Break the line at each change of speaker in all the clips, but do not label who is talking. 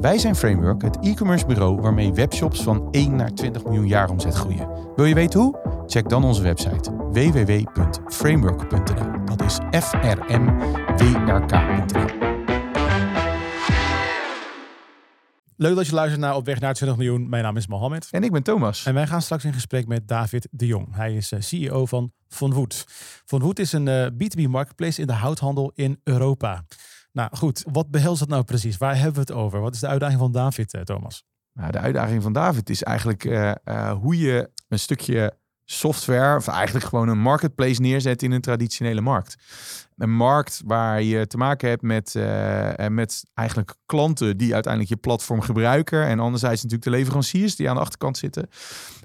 Wij zijn Framework, het e-commerce bureau waarmee webshops van 1 naar 20 miljoen jaar omzet groeien. Wil je weten hoe? Check dan onze website www.framework.nl. Dat is f r m w r k.nl.
Leuk dat je luistert naar Op weg naar 20 miljoen. Mijn naam is Mohammed.
En ik ben Thomas.
En wij gaan straks in gesprek met David de Jong. Hij is eh, CEO van Von Wood. Von Wood is een eh, B2B marketplace in de houthandel in Europa. Nou goed, wat behelst dat nou precies? Waar hebben we het over? Wat is de uitdaging van David, eh, Thomas?
Nou, de uitdaging van David is eigenlijk eh, eh, hoe je een stukje software, of eigenlijk gewoon een marketplace neerzet in een traditionele markt. Een markt waar je te maken hebt met, met eigenlijk klanten die uiteindelijk je platform gebruiken. En anderzijds natuurlijk de leveranciers die aan de achterkant zitten.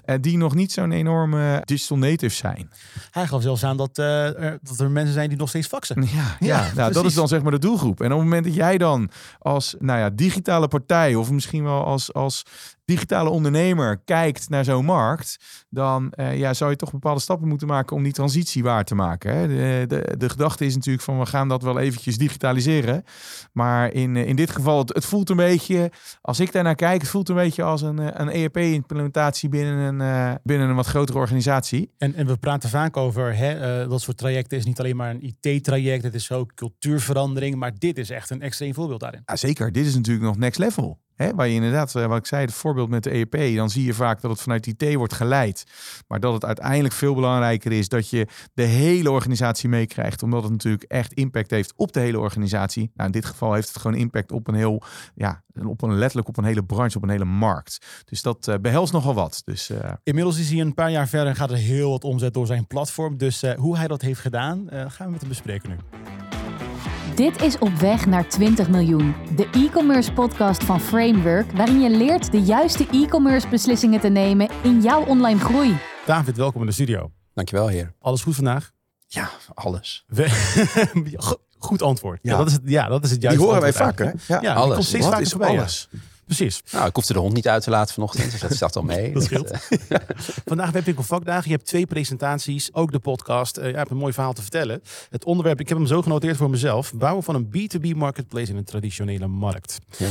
En die nog niet zo'n enorme digital native zijn.
Hij gaf zelfs aan dat, eh, er, dat er mensen zijn die nog steeds faxen.
Ja, ja,
Ja,
nou, dat is dan zeg maar de doelgroep. En op het moment dat jij dan als nou ja, digitale partij of misschien wel als, als digitale ondernemer kijkt naar zo'n markt, dan eh, ja, zou je toch bepaalde stappen moeten maken om die transitie waar te maken. Hè. De, de, de gedachte is natuurlijk van we gaan dat wel eventjes digitaliseren. Maar in, eh, in dit geval, het, het voelt een beetje, als ik daarnaar kijk, het voelt een beetje als een, eh, een ERP-implementatie binnen een, eh, binnen een wat grotere organisatie.
En, en we praten vaak over hè, eh, dat soort trajecten. is niet alleen maar een IT-traject. Het is ook cultuurverandering. Maar dit is echt een extreem voorbeeld daarin.
Ja, zeker. Dit is natuurlijk nog next level. Waar je inderdaad, eh, wat ik zei, het voorbeeld met de EEP, dan zie je vaak dat het vanuit IT wordt geleid. Maar dat het uiteindelijk veel belangrijker is dat je de hele organisatie meekrijgt. Omdat het natuurlijk echt impact heeft op de hele organisatie. Nou, in dit geval heeft het gewoon impact op een heel, ja, op een, letterlijk op een hele branche, op een hele markt. Dus dat eh, behelst nogal wat. Dus eh,
Inmiddels is hij een paar jaar verder en gaat er heel wat omzet door zijn platform. Dus hoe hij dat heeft gedaan, gaan we met hem bespreken nu.
Dit is Op weg naar 20 miljoen, de e-commerce podcast van Framework, waarin je leert de juiste e-commerce beslissingen te nemen in jouw online groei.
David, welkom in de studio.
Dankjewel, heer.
Alles goed vandaag?
Ja, alles.
We- Goed antwoord. Ja.
Ja.
dat is het, ja, dat is het
Die
juiste
horen wij vaker, hè?
Ja, die
alles.
Wat
vaker
is
voorbij. ja. Precies.
Nou, ik hoefde de hond niet uit te laten vanochtend, dus dat staat al mee.
Dat scheelt.
eh,
Vandaag Webwinkel Vakdagen. Je hebt twee presentaties, ook de podcast. Eh, je hebt een mooi verhaal te vertellen. Het onderwerp, ik heb hem zo genoteerd voor mezelf. Bouwen van een B2B marketplace in een traditionele markt.
Ja.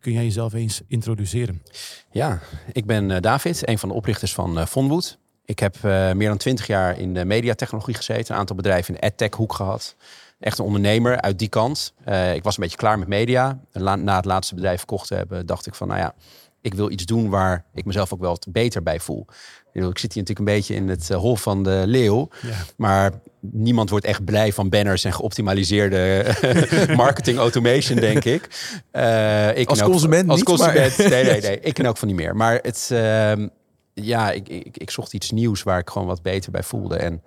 Kun jij jezelf eens introduceren?
ja, ik ben eh, David, een van de oprichters van uh, Vonwood. Ik heb meer dan twintig jaar in de mediatechnologie gezeten. Een aantal bedrijven in de adtech hoek gehad. Echt een ondernemer uit die kant. Eh, ik was een beetje klaar met media. Na het laatste bedrijf verkocht te hebben, dacht ik van, nou ja, ik wil iets doen waar ik mezelf ook wel wat beter bij voel. Ik zit hier natuurlijk een beetje in het eh, hol van de leeuw.
Ja.
Maar niemand wordt echt blij van banners en geoptimaliseerde marketing automation, denk ik. Eh, ik
Als consument
Als
niet,
consument, nee, nee, nee. Ik ken ook van niet meer. Maar het, ehm, ja, ik, ik, ik zocht iets nieuws waar ik gewoon wat beter bij voelde. En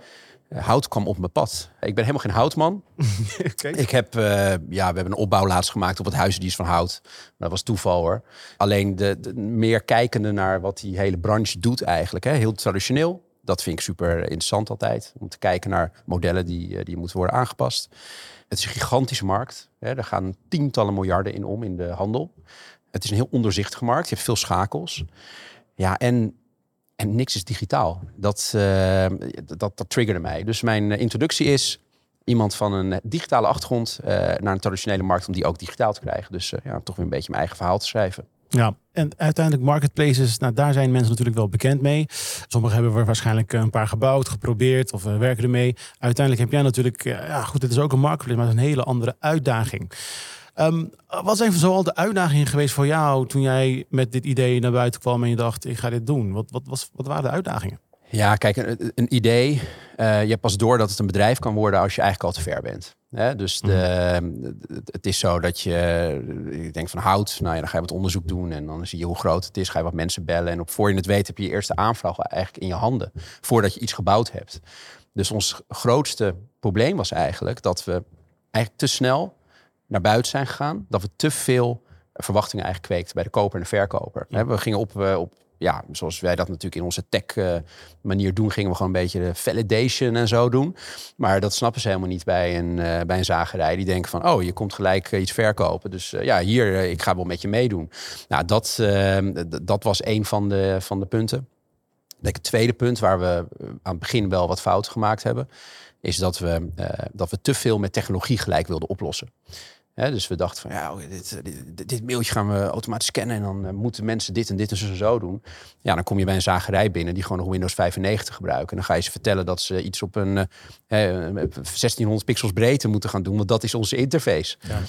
hout kwam op mijn pad. Ik ben helemaal geen houtman. Ik heb, eh, ja, we hebben een opbouw laatst gemaakt op het huis, die is van hout. Dat was toeval hoor. Alleen de, de- meer kijkende naar wat die hele branche doet eigenlijk. Hè. Heel traditioneel. Dat vind ik super interessant altijd. Om te kijken naar modellen die, eh, die moeten worden aangepast. Het is een gigantische markt. Hè. Er gaan tientallen miljarden in om in de handel. Het is een heel ondoorzichtige markt. Je hebt veel schakels. Ja, en, en niks is digitaal. Dat, eh, dat, dat triggerde mij. Dus mijn eh, introductie is iemand van een digitale achtergrond eh, naar een traditionele markt om die ook digitaal te krijgen. Dus eh, ja, toch weer een beetje mijn eigen verhaal te schrijven.
Ja, en uiteindelijk marketplaces, nou, daar zijn mensen natuurlijk wel bekend mee. Sommigen hebben er waarschijnlijk een paar gebouwd, geprobeerd of eh, werken ermee. Uiteindelijk heb jij natuurlijk, eh, ja goed, het is ook een marketplace, maar het is een hele andere uitdaging. Ehm, wat zijn zoal de uitdagingen geweest voor jou toen jij met dit idee naar buiten kwam en je dacht, ik ga dit doen? Wat, wat, was, wat waren de uitdagingen?
Ja, kijk, een, een idee. eh, je hebt pas door dat het een bedrijf kan worden als je eigenlijk al te ver bent. Hè? Dus de, het- het is zo dat je, ik denk van hout, nou ja, dan ga je wat onderzoek doen en dan zie je hoe groot het is, ga je wat mensen bellen en op voor je het weet heb je je eerste aanvraag eigenlijk in je handen voordat je iets gebouwd hebt. Dus ons grootste probleem was eigenlijk dat we eigenlijk te snel naar buiten zijn gegaan, dat we te veel verwachtingen eigenlijk kweekt bij de koper en de verkoper. We gingen op, eh, op ja, zoals wij dat natuurlijk in onze tech eh, manier doen, gingen we gewoon een beetje de validation en zo doen. Maar dat snappen ze helemaal niet bij een, eh, bij een zagerij. Die denken van, oh, je komt gelijk iets verkopen. Dus ja, hier, ik ga wel met je meedoen. Nou, dat, eh, d- dat was een van de, van de punten. Denk het tweede punt waar we aan het begin wel wat fouten gemaakt hebben, is dat we, dat we te veel met technologie gelijk wilden oplossen. Dus we dachten van ja, oké, dit, dit, dit mailtje gaan we automatisch scannen en dan eh, moeten mensen dit en dit en zo, en zo doen. Ja, dan kom je bij een zagerij binnen die gewoon nog Windows 95 gebruiken. En dan ga je ze vertellen dat ze iets op een eh, eh, 1600 pixels breedte moeten gaan doen, want dat is onze interface.
Ja.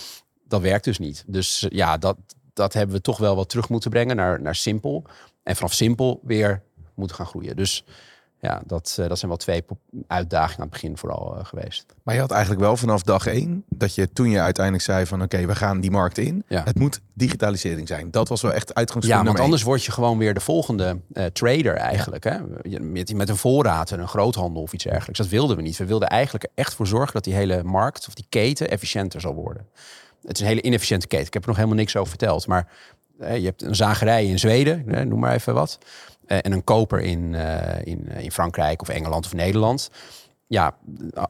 Dat werkt dus niet. Dus eh, ja, dat, dat hebben we toch wel wat terug moeten brengen naar, naar simpel. En vanaf simpel weer moeten gaan groeien. Dus ja, dat, eh, dat zijn wel twee uitdagingen aan het begin vooral eh, geweest.
Maar je had eigenlijk wel vanaf dag één dat je toen je uiteindelijk zei van oké, we gaan die markt in.
Ja.
Het moet digitalisering zijn. Dat was wel echt uitgangspunt
Ja, want anders word je gewoon weer de volgende eh, trader eigenlijk. Hè? Met, met een voorraad en een groothandel of iets dergelijks. Dat wilden we niet. We wilden eigenlijk er echt voor zorgen dat die hele markt of die keten efficiënter zal worden. Het is een hele inefficiënte keten. Ik heb er nog helemaal niks over verteld. Maar je hebt een zagerij in Zweden, noem maar even wat. Eh, en een koper in, eh, in, eh, in Frankrijk of Engeland of Nederland. Ja,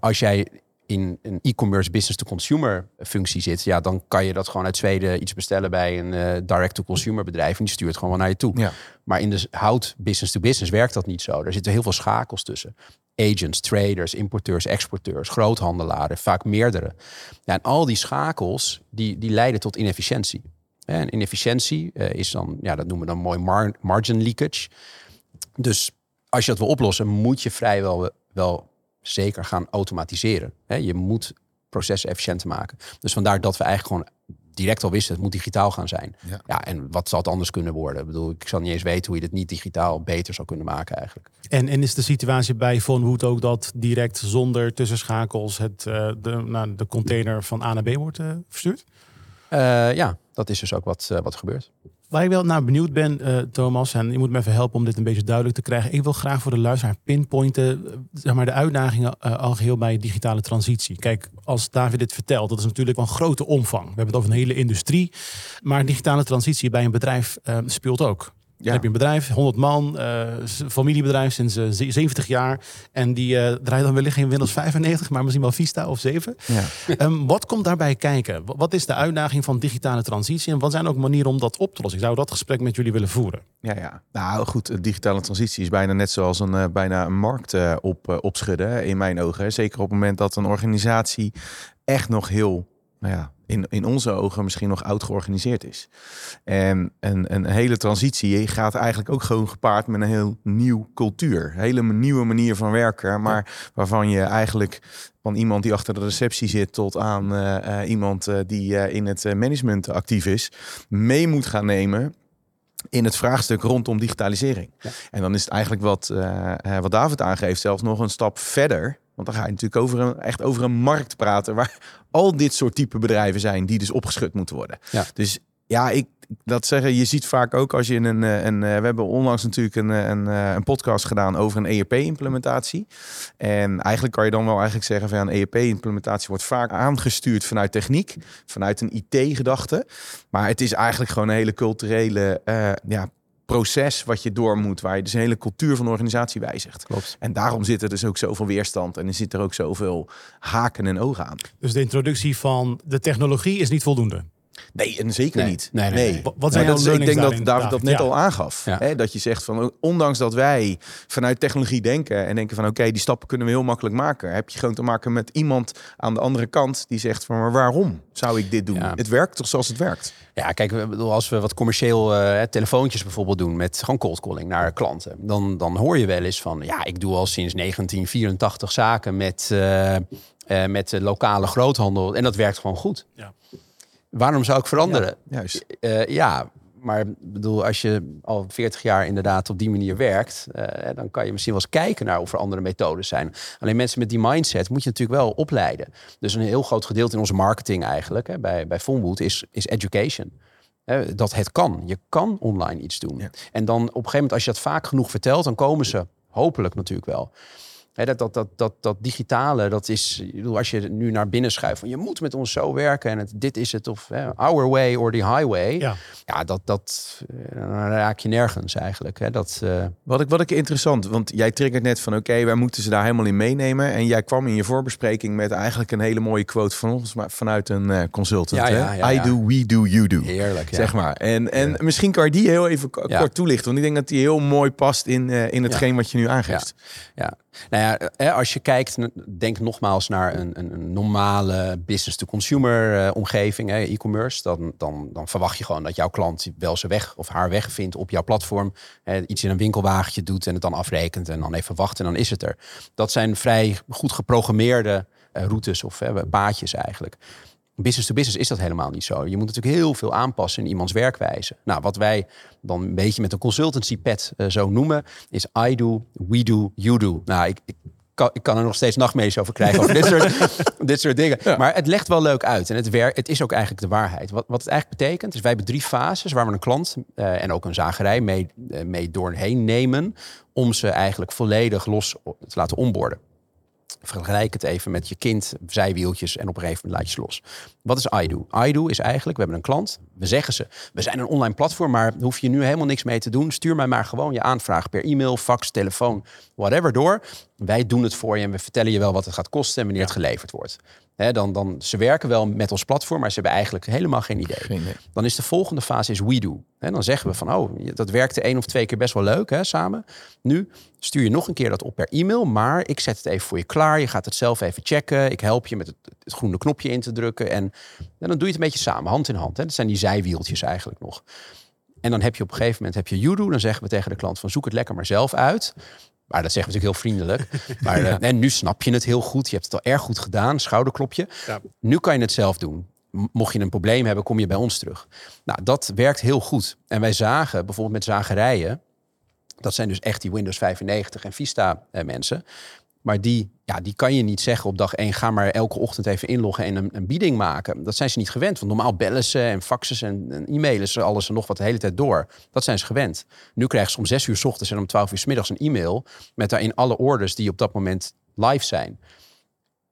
als jij in een e-commerce business-to-consumer functie zit, ja, dan kan je dat gewoon uit Zweden iets bestellen bij een direct-to-consumer bedrijf en die stuurt gewoon wel naar je toe.
Ja.
Maar in de hout business-to-business werkt dat niet zo. Er zitten heel veel schakels tussen. Agents, traders, importeurs, exporteurs, groothandelaren, vaak meerdere. Ja, en al die schakels die, die leiden tot inefficiëntie. En inefficiëntie eh, is dan, ja, dat noemen we dan mooi mar- margin leakage. Dus als je dat wil oplossen, moet je vrijwel wel zeker gaan automatiseren. Hè, je moet processen efficiënter maken. Dus vandaar dat we eigenlijk gewoon direct al wisten, het moet digitaal gaan zijn.
Ja.
Ja, en wat zal het anders kunnen worden? Ik bedoel, ik zal niet eens weten hoe je het niet digitaal beter zou kunnen maken eigenlijk.
En, en is de situatie bij Von Wood ook dat direct zonder tussenschakels het, eh, de, nou, de container van A naar B wordt eh, verstuurd?
Eh, ja, dat is dus ook wat, eh, wat gebeurt.
Waar ik wel naar benieuwd ben, eh, Thomas, en je moet me even helpen om dit een beetje duidelijk te krijgen. Ik wil graag voor de luisteraar pinpointen, zeg maar, de uitdagingen al geheel bij digitale transitie. Kijk, als David dit vertelt, dat is natuurlijk wel een grote omvang. We hebben het over een hele industrie, maar digitale transitie bij een bedrijf speelt ook.
Ja.
Dan heb je een bedrijf, 100 man, uh, familiebedrijf sinds uh, 70 jaar. En die uh, draait dan wellicht geen Windows 95, maar misschien wel Vista of 7.
Ja.
Um, wat komt daarbij kijken? Wat is de uitdaging van digitale transitie? En wat zijn ook manieren om dat op te lossen? Ik zou dat gesprek met jullie willen voeren.
Ja, ja. Nou goed, digitale transitie is bijna net zoals een, bijna een markt op, opschudden, in mijn ogen. Zeker op het moment dat een organisatie echt nog heel, nou ja, in, in onze ogen misschien nog oud georganiseerd is. En een, een hele transitie gaat eigenlijk ook gewoon gepaard met een heel nieuw cultuur. Een hele nieuwe manier van werken, maar waarvan je eigenlijk van iemand die achter de receptie zit tot aan uh, uh, iemand uh, die in het management actief is, mee moet gaan nemen in het vraagstuk rondom digitalisering. Ja. En dan is het eigenlijk wat, wat David aangeeft zelfs nog een stap verder. Want dan ga je natuurlijk over een, echt over een markt praten waar al dit soort type bedrijven zijn die dus opgeschud moeten worden.
Ja.
Dus ja, ik dat zeggen, je ziet vaak ook als je in een, een we hebben onlangs natuurlijk een, een, een podcast gedaan over een ERP-implementatie. En eigenlijk kan je dan wel eigenlijk zeggen van een ERP-implementatie wordt vaak aangestuurd vanuit techniek, vanuit een IT-gedachte. Maar het is eigenlijk gewoon een hele culturele uh, ja, proces wat je door moet, waar je dus een hele cultuur van de organisatie wijzigt.
Klopt.
En daarom zit er dus ook zoveel weerstand en er zit er ook zoveel haken en ogen aan.
Dus de introductie van de technologie is niet voldoende.
Nee, en zeker
Nee.
niet.
Nee, nee, nee.
Wat zijn
Nou,
jouw
dat is- ik denk dat David dat net al aangaf.
Ja.
Hè? Dat je zegt van, ondanks dat wij vanuit technologie denken en denken van, oké, die stappen kunnen we heel makkelijk maken, heb je gewoon te maken met iemand aan de andere kant die zegt van, maar waarom zou ik dit doen?
Ja.
Het werkt toch zoals het werkt?
Ja, kijk, we- bedoel, als we wat commercieel eh, telefoontjes bijvoorbeeld doen met gewoon cold calling naar klanten, dan, dan hoor je wel eens van, ja, ik doe al sinds 1984 zaken met, eh, eh, met de lokale groothandel en dat werkt gewoon goed.
Ja.
Waarom zou ik veranderen?
Juist.
Eh, ja, maar bedoel, als je al 40 jaar inderdaad op die manier werkt, eh, dan kan je misschien wel eens kijken naar of er andere methodes zijn. Alleen mensen met die mindset moet je natuurlijk wel opleiden. Dus een heel groot gedeelte in onze marketing eigenlijk, hè, bij, bij Vonwood, is, is education. Hè, dat het kan. Je kan online iets doen.
Ja.
En dan op een gegeven moment, als je dat vaak genoeg vertelt, dan komen ze hopelijk natuurlijk wel. Hè, dat, dat, dat, dat, dat digitale, dat is, ik bedoel, als je nu naar binnen schuift van je moet met ons zo werken en het, dit is het of hè, our way or the highway.
Ja.
Ja, dat, dat eh, dan raak je nergens eigenlijk. Hè. Dat, eh,
Wat ik, wat ik interessant, want jij triggert net van oké, wij moeten ze daar helemaal in meenemen. En jij kwam in je voorbespreking met eigenlijk een hele mooie quote van ons, maar vanuit een eh, consultant.
Ja,
hè?
ja, ja,
I
ja.
do, we do, you do.
heerlijk. Ja.
Zeg maar. En, en
Ja.
misschien kan je die heel even kort toelichten. Want ik denk dat die heel mooi past in, eh, in hetgeen wat je nu aangeeft.
Ja, nou ja, hè, als je kijkt, denk nogmaals naar een, een, normale business-to-consumer eh, omgeving, e-commerce, dan, dan, dan verwacht je gewoon dat jouw klant wel zijn weg of haar weg vindt op jouw platform. Iets in een winkelwagentje doet en het dan afrekent en dan even wachten en dan is het er. Dat zijn vrij goed geprogrammeerde eh, routes of eh, paadjes eigenlijk. Business to business is dat helemaal niet zo. Je moet natuurlijk heel veel aanpassen in iemands werkwijze. Nou, wat wij dan een beetje met een consultancy pet eh, zo noemen, is I do, we do, you do. Nou, ik, ik, kan, ik kan er nog steeds nachtmerries over krijgen over dit soort, dit soort dingen. Maar het legt wel leuk uit en het, wer, het is ook eigenlijk de waarheid. Wat, wat het eigenlijk betekent, is wij hebben drie fases waar we een klant eh, en ook een zagerij mee, eh, mee doorheen nemen om ze eigenlijk volledig los te laten onboorden. Vergelijk het even met je kind, zijwieltjes en op een gegeven moment laat je los. Wat is iDo? iDo is eigenlijk, we hebben een klant, we zeggen ze, we zijn een online platform, maar hoef je nu helemaal niks mee te doen. Stuur mij maar gewoon je aanvraag per e-mail, fax, telefoon, whatever door. Wij doen het voor je en we vertellen je wel wat het gaat kosten en wanneer het geleverd wordt. Dan, dan, ze werken wel met ons platform, maar ze hebben eigenlijk helemaal geen idee.
Geen idee.
Dan is de volgende fase is we do. En dan zeggen we van, oh, dat werkte één of twee keer best wel leuk hè, samen. Nu stuur je nog een keer dat op per e-mail, maar ik zet het even voor je klaar. Je gaat het zelf even checken. Ik help je met het, het groene knopje in te drukken. En, en dan doe je het een beetje samen, hand in hand. Hè. Dat zijn die zijwieltjes eigenlijk nog. En dan heb je op een gegeven moment heb je you do. Dan zeggen we tegen de klant van zoek het lekker maar zelf uit. Maar dat zeggen we natuurlijk heel vriendelijk. Maar eh, en nu snap je het heel goed. Je hebt het al erg goed gedaan. Schouderklopje.
Ja.
Nu kan je het zelf doen. Mocht je een probleem hebben, kom je bij ons terug. Nou, dat werkt heel goed. En wij zagen bijvoorbeeld met zagerijen. Dat zijn dus echt die Windows 95 en Vista eh, mensen. Maar die, ja, die kan je niet zeggen op dag één... ga maar elke ochtend even inloggen en een, een bieding maken. Dat zijn ze niet gewend. Want normaal bellen ze en faxen ze en, en e-mailen ze alles en nog wat de hele tijd door. Dat zijn ze gewend. Nu krijgen ze om zes uur 's ochtends en om twaalf uur 's middags een e-mail... met daarin alle orders die op dat moment live zijn.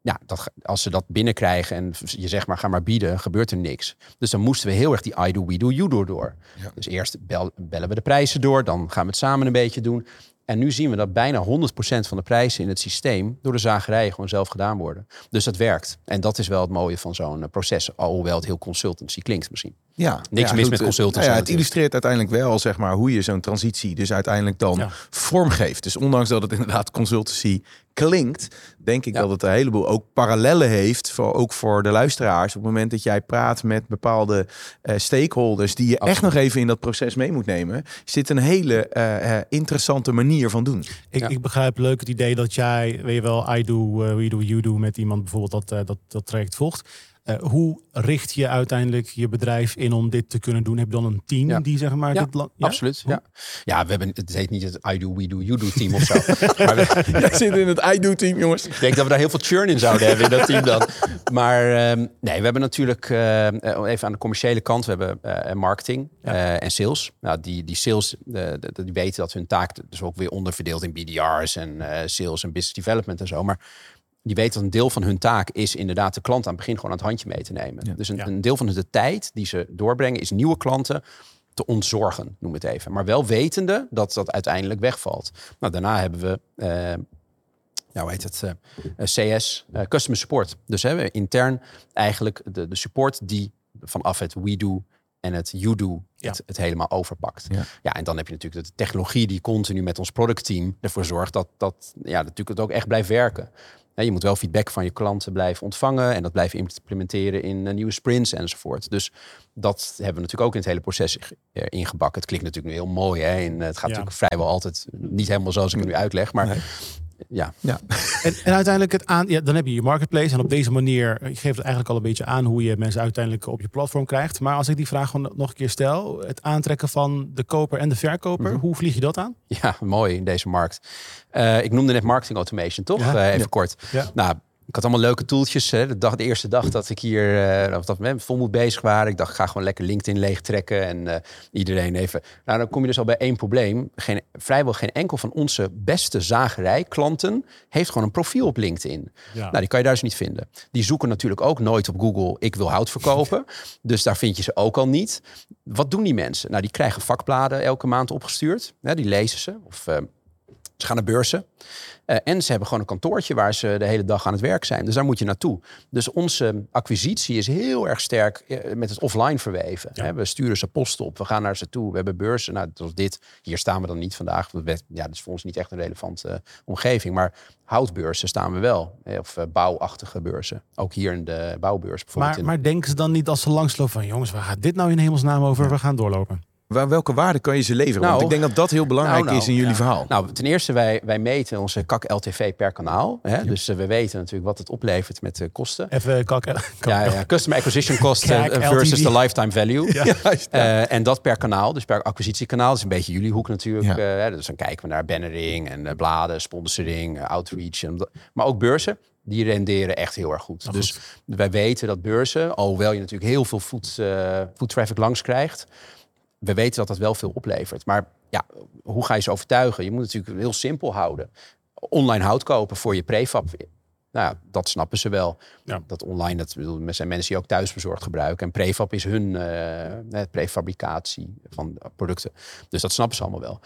Ja, dat, als ze dat binnenkrijgen en je zegt maar ga maar bieden, gebeurt er niks. Dus dan moesten we heel erg die I do, we do, you do door. Dus eerst bel- bellen we de prijzen door, dan gaan we het samen een beetje doen. En nu zien we dat bijna 100% van de prijzen in het systeem door de zagerijen gewoon zelf gedaan worden. Dus dat werkt. En dat is wel het mooie van zo'n eh, proces. Alhoewel het heel consultancy klinkt misschien.
Ja,
Niks
ja,
mis
goed,
met
eh,
consultants
nou ja, het illustreert uiteindelijk wel zeg maar, hoe je zo'n transitie dus uiteindelijk dan
Ja.
vormgeeft. Dus ondanks dat het inderdaad consultancy klinkt, denk ik
Ja.
dat het een heleboel ook parallellen heeft, voor, ook voor de luisteraars. Op het moment dat jij praat met bepaalde eh, stakeholders die je echt nog even in dat proces mee moet nemen, is dit een hele eh, eh, interessante manier van doen.
Ik,
Ja.
ik begrijp leuk het idee dat jij, weet je wel, I do, we do, you do met iemand bijvoorbeeld dat, dat, dat traject volgt. Eh, hoe richt je uiteindelijk je bedrijf in om dit te kunnen doen? Heb je dan een team
Ja.
die zeg maar
Ja,
dit ja?
Absoluut. Ja. ja, we hebben, het heet niet het I do, we do, you do team of zo. maar we,
Jij zit in het I-do-team, jongens.
Ik denk dat we daar heel veel churn in zouden hebben in dat team dan. Maar ehm, nee, we hebben natuurlijk eh, even aan de commerciële kant, we hebben eh, marketing en sales. Nou, die, die sales, die weten dat hun taak dus ook weer onderverdeeld in BDR's en sales en business development en zo. Maar die weten dat een deel van hun taak is inderdaad de klant aan het begin gewoon aan het handje mee te nemen.
Ja.
Dus een,
Ja.
een deel van de tijd die ze doorbrengen is nieuwe klanten te ontzorgen, noem het even. Maar wel wetende dat dat uiteindelijk wegvalt. Nou, daarna hebben we eh, ja, hoe heet het? eh, eh, CS, Customer Support. Dus hebben we intern eigenlijk de, de support die vanaf het we do en het you do
Ja.
het, het helemaal overpakt.
Ja.
Ja. en dan heb je natuurlijk de technologie die continu met ons productteam ervoor zorgt dat, dat ja, natuurlijk het ook echt blijft werken. Ja, je moet wel feedback van je klanten blijven ontvangen en dat blijven implementeren in eh, nieuwe sprints enzovoort. Dus dat hebben we natuurlijk ook in het hele proces eh, ingebakken. Het klinkt natuurlijk nu heel mooi hè? en eh, het gaat
Ja.
natuurlijk vrijwel altijd niet helemaal zoals ik het nu uitleg, maar
Nee.
Ja,
Ja.
En, en uiteindelijk het aan, ja, dan heb je je marketplace en op deze manier, je geeft het eigenlijk al een beetje aan hoe je mensen uiteindelijk op je platform krijgt. Maar als ik die vraag gewoon nog een keer stel, het aantrekken van de koper en de verkoper,
Mhm.
hoe vlieg je dat aan?
Ja, mooi in deze markt. Eh, ik noemde net marketing automation, toch?
Ja.
Eh, even
Ja.
kort.
Ja.
Nou, Ik had allemaal leuke toeltjes. Hè. De, dag, de eerste dag dat ik hier uh, of dat met vol moet bezig waren. Ik dacht, ik ga gewoon lekker LinkedIn leegtrekken. En uh, iedereen even. Nou, dan kom je dus al bij één probleem. Geen, vrijwel geen enkel van onze beste zagerij-klanten heeft gewoon een profiel op LinkedIn. Ja. Nou, die kan je daar dus niet vinden. Die zoeken natuurlijk ook nooit op Google, ik wil hout verkopen. dus daar vind je ze ook al niet. Wat doen die mensen? Nou, die krijgen vakbladen elke maand opgestuurd. Ja, die lezen ze. Of uh, ze gaan naar beurzen. Uh, en ze hebben gewoon een kantoortje waar ze de hele dag aan het werk zijn. Dus daar moet je naartoe. Dus onze acquisitie is heel erg sterk uh, met het offline verweven. Ja. We sturen ze post op, we gaan naar ze toe, we hebben beurzen. Nou, zoals dit. Hier staan we dan niet vandaag. Ja, dat is voor ons niet echt een relevante uh, omgeving. Maar houtbeurzen staan we wel. Of bouwachtige beurzen. Ook hier in de bouwbeurs bijvoorbeeld.
Maar, maar denken ze dan niet als ze langslopen van... jongens, waar gaat dit nou in hemelsnaam over? Ja. We gaan doorlopen.
Waar, welke waarde kan je ze leveren? Nou, Want ik denk dat dat heel belangrijk nou, nou, is in jullie
ja.
verhaal.
Nou, ten eerste, wij, wij meten onze kak LTV per kanaal. Hè? Ja. Dus uh, we weten natuurlijk wat het oplevert met de kosten.
Even kak, kak
ja, ja, Customer acquisition kosten versus de lifetime value. Ja. Uh, en dat per kanaal, dus per acquisitiekanaal. Dat is een beetje jullie hoek natuurlijk. Uh, dus dan kijken we naar bannering en bladen, sponsoring, outreach. En, maar ook beurzen die renderen echt heel erg goed. Nou, dus goed. wij weten dat beurzen, alhoewel je natuurlijk heel veel food, uh, food traffic langs krijgt, we weten dat dat wel veel oplevert. Maar ja, hoe ga je ze overtuigen? Je moet het natuurlijk heel simpel houden. Online hout kopen voor je prefab. Nou ja, dat snappen ze wel. Ja. Dat online, dat bedoel, zijn mensen die ook thuisbezorgd gebruiken. En prefab is hun uh, prefabricatie van producten. Dus dat snappen ze allemaal wel.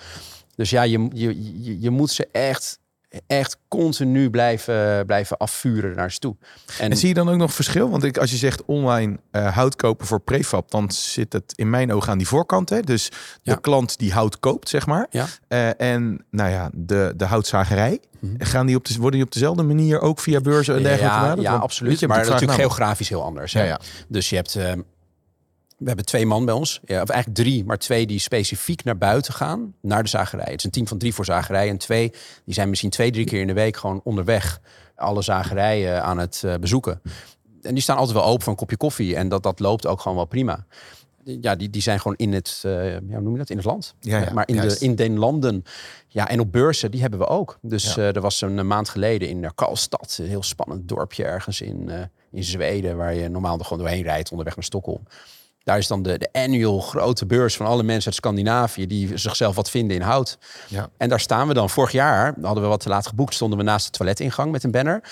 Dus ja, je, je, je, je moet ze echt echt continu blijven, blijven afvuren naar ze toe.
En, en, zie je dan ook nog verschil? Want ik, als je zegt online uh, hout kopen voor prefab, dan zit het in mijn ogen aan die voorkant. Hè? Dus de ja. klant die hout koopt, zeg maar.
Ja.
Uh, en nou ja, de, de houtzagerij. Mm-hmm. Gaan die op de, worden die op dezelfde manier ook via beurzen en dergelijke?
Ja, ja, absoluut. Maar natuurlijk namelijk. geografisch heel anders. Ja, ja. Dus je hebt... Uh, we hebben twee man bij ons, ja, of eigenlijk drie, maar twee die specifiek naar buiten gaan, naar de zagerij. Het is een team van drie voor zagerij en twee, die zijn misschien twee, drie keer in de week gewoon onderweg alle zagerijen aan het uh, bezoeken. En die staan altijd wel open voor een kopje koffie en dat, dat loopt ook gewoon wel prima. Ja, die, die zijn gewoon in het, uh, ja, hoe noem je dat, in het land.
Ja, ja
maar in, de, in den landen. Ja, en op beurzen, die hebben we ook. Dus uh, er was een maand geleden in Karlstad, een heel spannend dorpje ergens in, in Zweden, waar je normaal er gewoon doorheen rijdt onderweg naar Stockholm. Daar is dan de, de annual grote beurs van alle mensen uit Scandinavië die zichzelf wat vinden in hout.
Ja.
En daar staan we dan. Vorig jaar hadden we wat te laat geboekt, stonden we naast de toiletingang met een banner.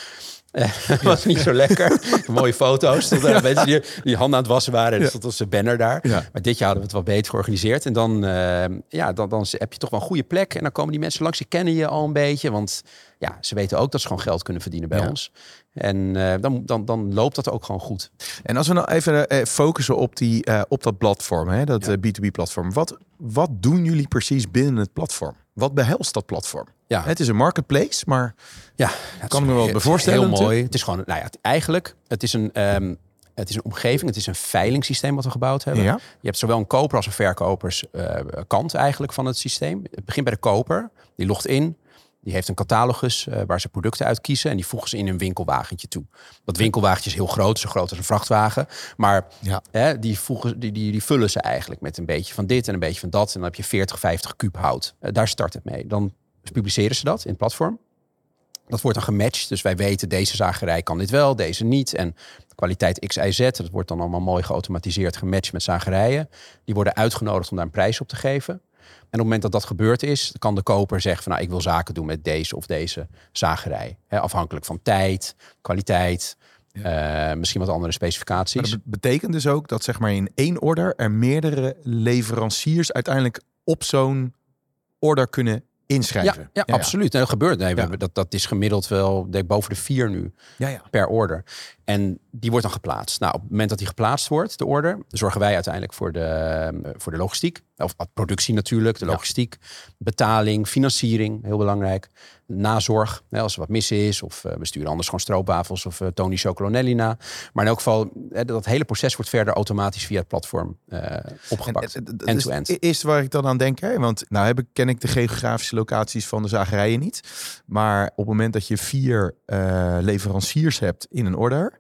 Uh, was niet zo lekker. Mooie foto's. Stonden ja. mensen die, die handen aan het wassen waren. En er stond onze banner daar. Maar dit jaar hadden we het wat beter georganiseerd. En dan, uh, ja, dan, dan heb je toch wel een goede plek. En dan komen die mensen langs. Die kennen je al een beetje. Want ja, ze weten ook dat ze gewoon geld kunnen verdienen bij ons. En uh, dan, dan, dan loopt dat ook gewoon goed.
En als we nou even uh, focussen op, die, op dat platform, hè, dat ja. B2B-platform. Wat, wat doen jullie precies binnen het platform? Wat behelst dat platform?
Ja.
Het is een marketplace, maar
ja,
kan ik me wel bij voorstellen.
Heel mooi. Het is gewoon, nou ja, eigenlijk, het is een... Um, het is een omgeving, het is een veilingssysteem wat we gebouwd hebben.
Ja.
Je hebt zowel een koper als een verkoperskant uh, eigenlijk van het systeem. Het begint bij de koper, die logt in, die heeft een catalogus uh, waar ze producten uit kiezen en die voegen ze in een winkelwagentje toe. Dat winkelwagentje is heel groot, zo groot als een vrachtwagen. Maar
ja.
hè, die, voegen, die, die, die vullen ze eigenlijk met een beetje van dit en een beetje van dat. En dan heb je 40, 50 kuub hout. Uh, daar start het mee. Dan publiceren ze dat in het platform. Dat wordt dan gematcht. Dus wij weten deze zagerij kan dit wel, deze niet. En kwaliteit X, Y, Z. Dat wordt dan allemaal mooi geautomatiseerd gematcht met zagerijen. Die worden uitgenodigd om daar een prijs op te geven. En op het moment dat dat gebeurd is, kan de koper zeggen van nou, ik wil zaken doen met deze of deze zagerij. He, afhankelijk van tijd, kwaliteit, ja. uh, misschien wat andere specificaties.
Maar dat betekent dus ook dat zeg maar in één order er meerdere leveranciers uiteindelijk op zo'n order kunnen inschrijven.
Ja, ja, ja absoluut. En dat gebeurt. Nee, we hebben, dat, dat is gemiddeld wel denk, boven de vier nu
ja,
per order. En die wordt dan geplaatst. Nou, op het moment dat die geplaatst wordt, de order, zorgen wij uiteindelijk voor de, voor de logistiek. Of productie natuurlijk, de logistiek, betaling, financiering, heel belangrijk. Nazorg, hè, als er wat mis is. Of uh, we sturen anders gewoon stroopwafels of uh, Tony Chocolonelli na. Maar in elk geval, hè, dat hele proces wordt verder automatisch via het platform uh, opgepakt. End-to-end.
-end. Is waar ik dan aan denk. Hè? Want nou heb ik, ken ik de geografische locaties van de zagerijen niet. Maar op het moment dat je vier leveranciers hebt in een order...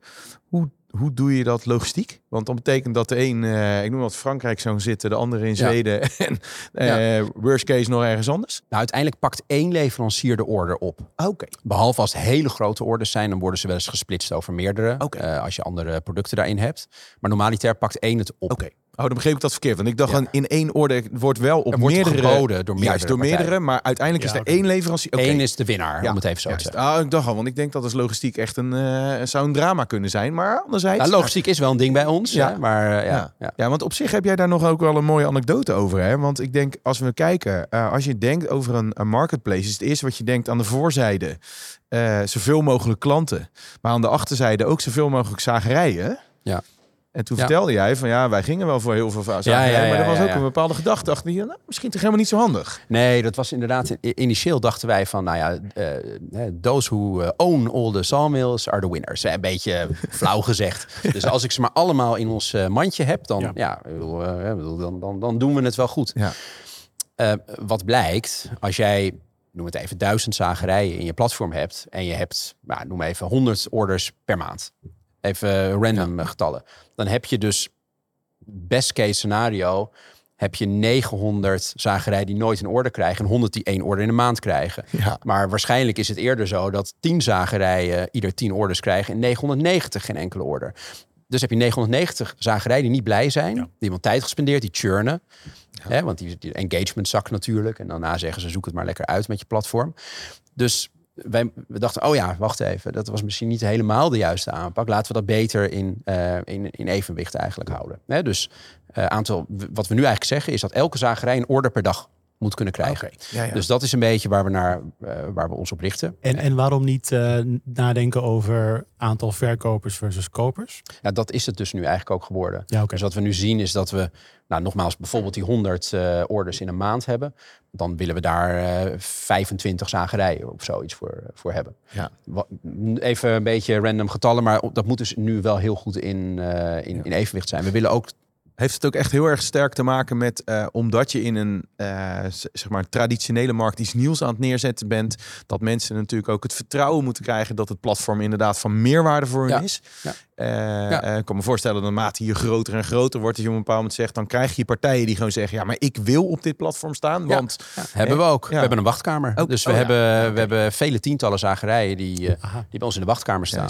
Hoe, hoe doe je dat logistiek? Want dan betekent dat de een, eh, ik noem wat Frankrijk zou zitten, de andere in
Ja.
Zweden en eh, worst case nog ergens anders.
Nou, uiteindelijk pakt één leverancier de order op.
Oké.
Behalve als het hele grote orders zijn, dan worden ze wel eens gesplitst over meerdere.
Oké.
eh, als je andere producten daarin hebt. Maar normaliter pakt één het op.
Oké. Oh, dan begreep ik dat verkeerd. Want ik dacht
Ja.
in één orde wordt wel op
Er wordt
meerdere
geboden door meerdere
Juist, door
partijen.
meerdere, maar uiteindelijk
Ja,
is er
oké.
één leverancier. Oké.
Eén is de winnaar,
Ja,
om het even zo
Juist.
te zeggen.
Ah, ik dacht al, want ik denk dat als logistiek echt een eh, zou een drama kunnen zijn. Maar anderzijds.
Nou, logistiek is wel een ding bij ons.
Ja.
Hè? Maar eh, ja,
Ja.
ja.
Ja, want op zich heb jij daar nog ook wel een mooie anekdote over. Hè? Want ik denk, als we kijken, eh, als je denkt over een, een marketplace, is het eerste wat je denkt aan de voorzijde zoveel mogelijk klanten. Maar aan de achterzijde ook zoveel mogelijk zagerijen.
Ja.
En toen
Ja.
vertelde jij van ja, wij gingen wel voor heel veel va-
Ja,
maar er was ook een bepaalde gedachte achter die, nou, misschien toch helemaal niet zo handig.
Nee, dat was inderdaad. Initieel dachten wij van, nou ja, eh, those who eh, own all the sawmills are the winners. Een beetje flauw gezegd. Dus als ik ze maar allemaal in ons eh, mandje heb, dan,
Ja.
dan, dan, dan doen we het wel goed.
Ja.
Wat blijkt, als jij, noem het even, duizend zagerijen in je platform hebt en je hebt, nou, noem even, 100 orders per maand. Even random getallen. Dan heb je dus, best case scenario, heb je 900 zagerijen die nooit een order krijgen en 100 die één order in de maand krijgen.
Ja.
Maar waarschijnlijk is het eerder zo dat 10 zagerijen ieder 10 orders krijgen en 990 geen enkele order. Dus heb je 990 zagerijen die niet blij zijn, die iemand tijd gespendeerd, die churnen. Hè, want die, die engagement zakt natuurlijk. En daarna zeggen ze zoek het maar lekker uit met je platform. Dus wij, we dachten, oh ja, wacht even. Dat was misschien niet helemaal de juiste aanpak. Laten we dat beter in, eh, in, in evenwicht eigenlijk houden. Dus eh, aantal, wat we nu eigenlijk zeggen is dat elke zagerij een order per dag moet kunnen krijgen.
Ja, ja.
Dus dat is een beetje waar we, naar, eh, waar we ons op richten.
En, en waarom niet eh, nadenken over aantal verkopers versus kopers?
Ja, dat is het dus nu eigenlijk ook geworden.
Ja.
Dus wat we nu zien is dat we, nou nogmaals, bijvoorbeeld die 100 eh, orders in een maand hebben. Dan willen we daar eh 25 zagerijen of zoiets voor, voor hebben.
Ja.
Even een beetje random getallen, maar dat moet dus nu wel heel goed in, in, in evenwicht zijn. We willen ook
Heeft het ook echt heel erg sterk te maken met, eh, omdat je in een eh, zeg maar traditionele markt iets nieuws aan het neerzetten bent, dat mensen natuurlijk ook het vertrouwen moeten krijgen dat het platform inderdaad van meerwaarde voor hun
Ja.
is.
Ja.
Eh,
Ja.
eh, ik kan me voorstellen dat naarmate je groter en groter wordt, dat je op een bepaald moment zegt, dan krijg je partijen die gewoon zeggen, ja, maar ik wil op dit platform staan,
Ja.
want
hebben we ook.
Ja.
We hebben een wachtkamer.
Ook-
dus we,
oh ja.
hebben, we hebben vele tientallen zagerijen die, eh, die bij ons in de wachtkamer staan.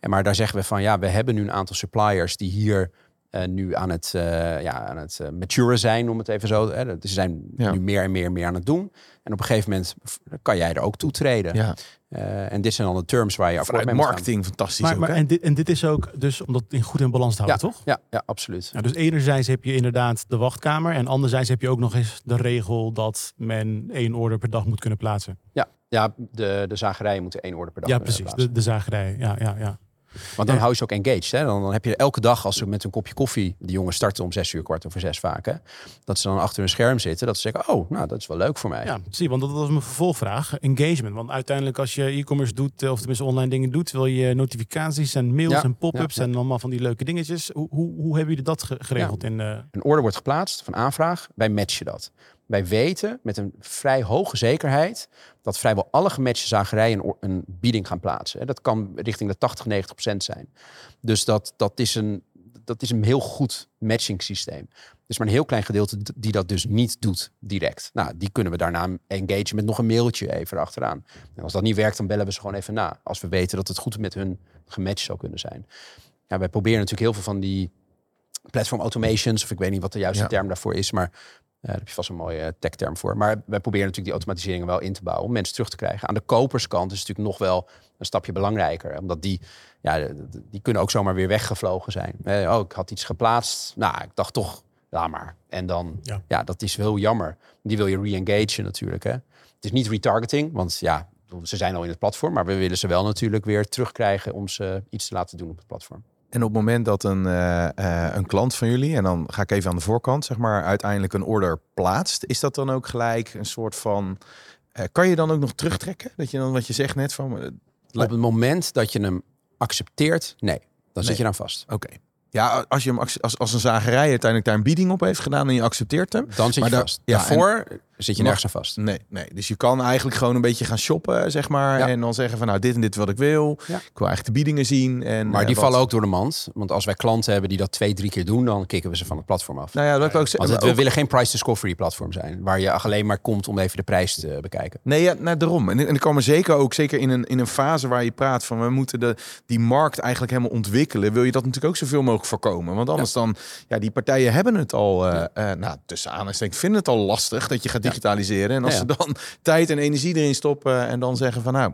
En maar daar zeggen we van ja, we hebben nu een aantal suppliers die hier eh, nu aan het, eh ja, aan het eh, maturen zijn, om het even zo. Hè. Ze zijn
Ja.
nu meer en meer en meer aan het doen. En op een gegeven moment kan jij er ook toetreden.
ja,
Eh, en dit zijn dan de terms waar je akkoord mee moet gaan.
marketing fantastisch
Maar,
ook,
maar,
hè?
en, dit, en dit is ook dus om dat in goed in balans te houden, toch?
Ja, ja, absoluut.
Ja, dus enerzijds heb je inderdaad de wachtkamer. En anderzijds heb je ook nog eens de regel dat men één order per dag moet kunnen plaatsen.
Ja, ja de, de zagerijen moeten één orde per dag
ja, precies.
plaatsen.
De, de zagerij. Ja, ja, ja.
Want dan
Ja.
hou je ze ook engaged. Hè? Dan, dan heb je elke dag als ze met een kopje koffie... Die jongens starten om zes uur, kwart over zes vaak. Hè? Dat ze dan achter een scherm zitten. Dat ze zeggen, oh, nou, dat is wel leuk voor mij.
Ja, zie, want dat was mijn vervolgvraag. Engagement. Want uiteindelijk als je e-commerce doet, eh, of tenminste online dingen doet, wil je notificaties en mails
Ja,
en pop-ups
ja,
en allemaal van die leuke dingetjes. Hoe, hoe, hoe hebben jullie dat ge- geregeld in eh,
Een order wordt geplaatst van aanvraag. Wij matchen dat. Wij weten met een vrij hoge zekerheid dat vrijwel alle gematchte zagerijen een, bieding gaan plaatsen. Dat kan richting de 80, 90 procent zijn. Dus dat, dat, is een, dat is een heel goed matching systeem. Er is maar een heel klein gedeelte die dat dus niet doet direct. Nou, die kunnen we daarna engagen met nog een mailtje even achteraan. En als dat niet werkt, dan bellen we ze gewoon even na. Als we weten dat het goed met hun gematcht zou kunnen zijn. Ja, wij proberen natuurlijk heel veel van die platform automations, of ik weet niet wat de juiste
Ja.
term daarvoor is, maar daar heb je vast een mooie eh, tech-term voor. Maar wij proberen natuurlijk die automatiseringen wel in te bouwen om mensen terug te krijgen. Aan de koperskant is het natuurlijk nog wel een stapje belangrijker, omdat die, ja, die kunnen ook zomaar weer weggevlogen zijn. Eh, oh, ik had iets geplaatst. Nou, ik dacht toch, laat maar. En dan,
Ja.
ja, dat is heel jammer. Die wil je re-engagen natuurlijk. Hè. Het is niet retargeting, want ja, ze zijn al in het platform, maar we willen ze wel natuurlijk weer terugkrijgen om ze iets te laten doen op het platform.
En op het moment dat een, eh, eh, een klant van jullie, en dan ga ik even aan de voorkant, zeg maar, uiteindelijk een order plaatst, is dat dan ook gelijk een soort van. eh, kan je dan ook nog terugtrekken? Dat je dan wat je zegt net van.
Op het moment dat je hem accepteert, nee, dan
Nee.
zit je dan vast.
Oké. Ja, als, je hem, als, als een zagerij uiteindelijk daar een bieding op heeft gedaan en je accepteert hem.
Dan zit je vast.
ja,
Daarvoor zit je nergens aan vast.
Nee, nee. Dus je kan eigenlijk gewoon een beetje gaan shoppen, zeg maar.
Ja.
En dan zeggen van, nou, dit en dit wat ik wil.
Ja.
Ik wil eigenlijk de biedingen zien. En,
Maar
eh,
die
wat-
vallen ook door de mand. Want als wij klanten hebben die dat twee, drie keer doen, dan kicken we ze van het platform af.
Nou ja, dat ik ook
Want het- we willen geen price discovery platform zijn. Waar je alleen maar komt om even de prijs te bekijken.
Nee, ja, nou, daarom. En, en ik kan me zeker ook, zeker in een, in een fase waar je praat van, we moeten de, die markt eigenlijk helemaal ontwikkelen, wil je dat natuurlijk ook zoveel mogelijk voorkomen. Want anders dan, ja, die partijen hebben het al, eh eh, nou, tussen aanhalingstekens, vinden het al lastig dat je gaat digitaliseren. En als ze dan tijd en energie erin stoppen en dan zeggen van, nou,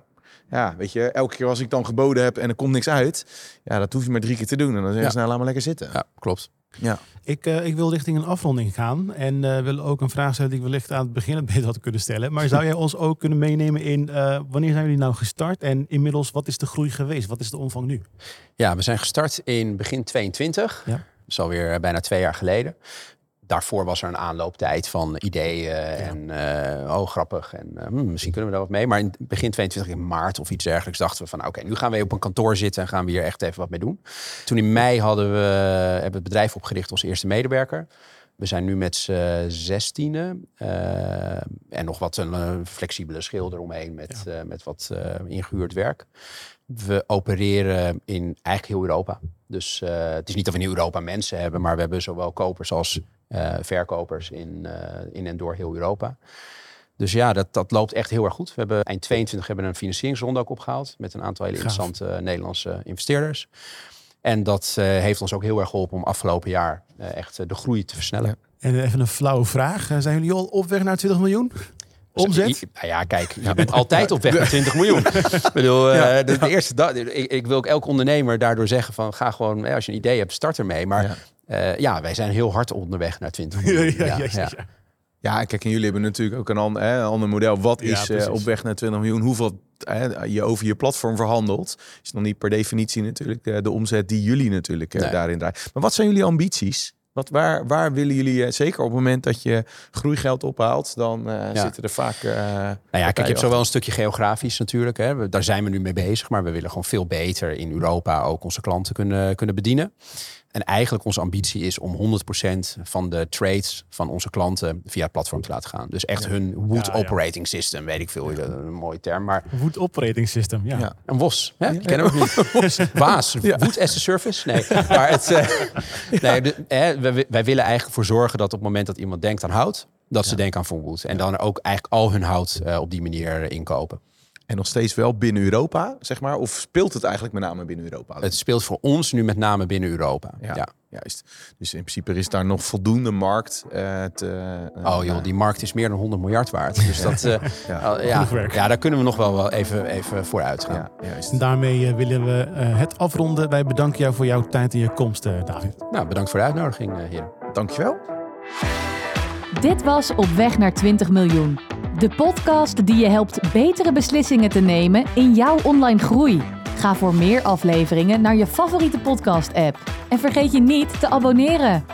ja, weet je, elke keer als ik dan geboden heb en er komt niks uit, ja, dat hoef je maar drie keer te doen. En dan zeggen
Ja.
ze, nou, laat maar lekker zitten.
Ja, klopt.
Ja.
Ik, eh, ik wil richting een afronding gaan. En eh, wil ook een vraag stellen die ik wellicht aan het begin het beter had kunnen stellen. Maar zou jij ons ook kunnen meenemen in eh, wanneer zijn jullie nou gestart? En inmiddels, wat is de groei geweest? Wat is de omvang nu?
Ja, we zijn gestart in begin 22.
Ja.
Dat is alweer bijna twee jaar geleden. Daarvoor was er een aanlooptijd van ideeën en eh, oh grappig en eh, hmm, misschien kunnen we daar wat mee. Maar in begin 22 in maart of iets dergelijks dachten we van nou, oké, nu gaan we op een kantoor zitten en gaan we hier echt even wat mee doen. Toen in mei hadden we, hebben het bedrijf opgericht als eerste medewerker. We zijn nu met z'n zestienen eh, en nog wat een flexibele schilder omheen met, met wat eh, ingehuurd werk. We opereren in eigenlijk heel Europa. Dus het is niet dat we in Europa mensen hebben, maar we hebben zowel kopers als verkopers in, eh, in en door heel Europa. Dus ja, dat, dat loopt echt heel erg goed. We hebben eind 22 hebben we een financieringsronde ook opgehaald met een aantal hele interessante eh, Nederlandse investeerders. En dat eh, heeft ons ook heel erg geholpen om afgelopen jaar eh, echt eh, de groei te versnellen.
En even een flauwe vraag. Eh, zijn jullie al op weg naar 20 miljoen? Omzet?
Nou ja, kijk, je bent altijd op weg naar 20 miljoen. ik bedoel, eh, de, de eerste dag, ik, ik wil ook elke ondernemer daardoor zeggen van ga gewoon, eh, als je een idee hebt, start ermee. Maar
Ja.
Ja, ja wij zijn heel hard onderweg naar 20 miljoen.
ja, ja, ja, ja.
Ja, kijk, en jullie hebben natuurlijk ook een, an, hè, een ander model. Wat is eh, op weg naar 20 miljoen? Hoeveel hè, je over je platform verhandelt, is dan niet per definitie natuurlijk eh, de omzet die jullie natuurlijk eh,
Nee.
daarin draaien. Maar wat zijn jullie ambities? Wat, waar, waar willen jullie, eh, zeker op het moment dat je groeigeld ophaalt, dan eh,
Ja.
zitten er vaak... eh
Nou ja, kijk, je hebt zowel een stukje geografisch natuurlijk. Hè. We- Daar zijn we nu mee bezig. Maar we willen gewoon veel beter in Europa ook onze klanten kunnen, kunnen bedienen. En eigenlijk onze ambitie is om 100% van de trades van onze klanten via het platform te laten gaan. Dus echt hun Wood
Ja, ja.
Operating System, weet ik veel, een mooie term. Maar
Wood Operating System, ja.
Ja.
een WOS, hè? Die kennen we ook niet. Waas, Wood as a Service? Nee, maar het, eh, nee, de, hè, wij, wij willen eigenlijk voor zorgen dat op het moment dat iemand denkt aan hout, dat ze denken aan Von Wood. En dan ook eigenlijk al hun hout eh, op die manier inkopen.
En nog steeds wel binnen Europa, zeg maar? Of speelt het eigenlijk met name binnen Europa?
Het speelt voor ons nu met name binnen Europa. Ja.
ja, juist. Dus in principe is daar nog voldoende markt eh, te... eh,
Oh joh, die markt is meer dan 100 miljard waard. Dus dat, eh,
Ja.
ja,
Genoeg werk.
ja, daar kunnen we nog wel, wel even, even voor uitgaan.
Ja, juist.
En daarmee willen we eh, het afronden. Wij bedanken jou voor jouw tijd en je komst, eh, David.
Nou, bedankt voor de uitnodiging, eh, heren.
Dankjewel.
Dit was Op weg naar 20 miljoen. De podcast die je helpt betere beslissingen te nemen in jouw online groei. Ga voor meer afleveringen naar je favoriete podcast-app. En vergeet je niet te abonneren.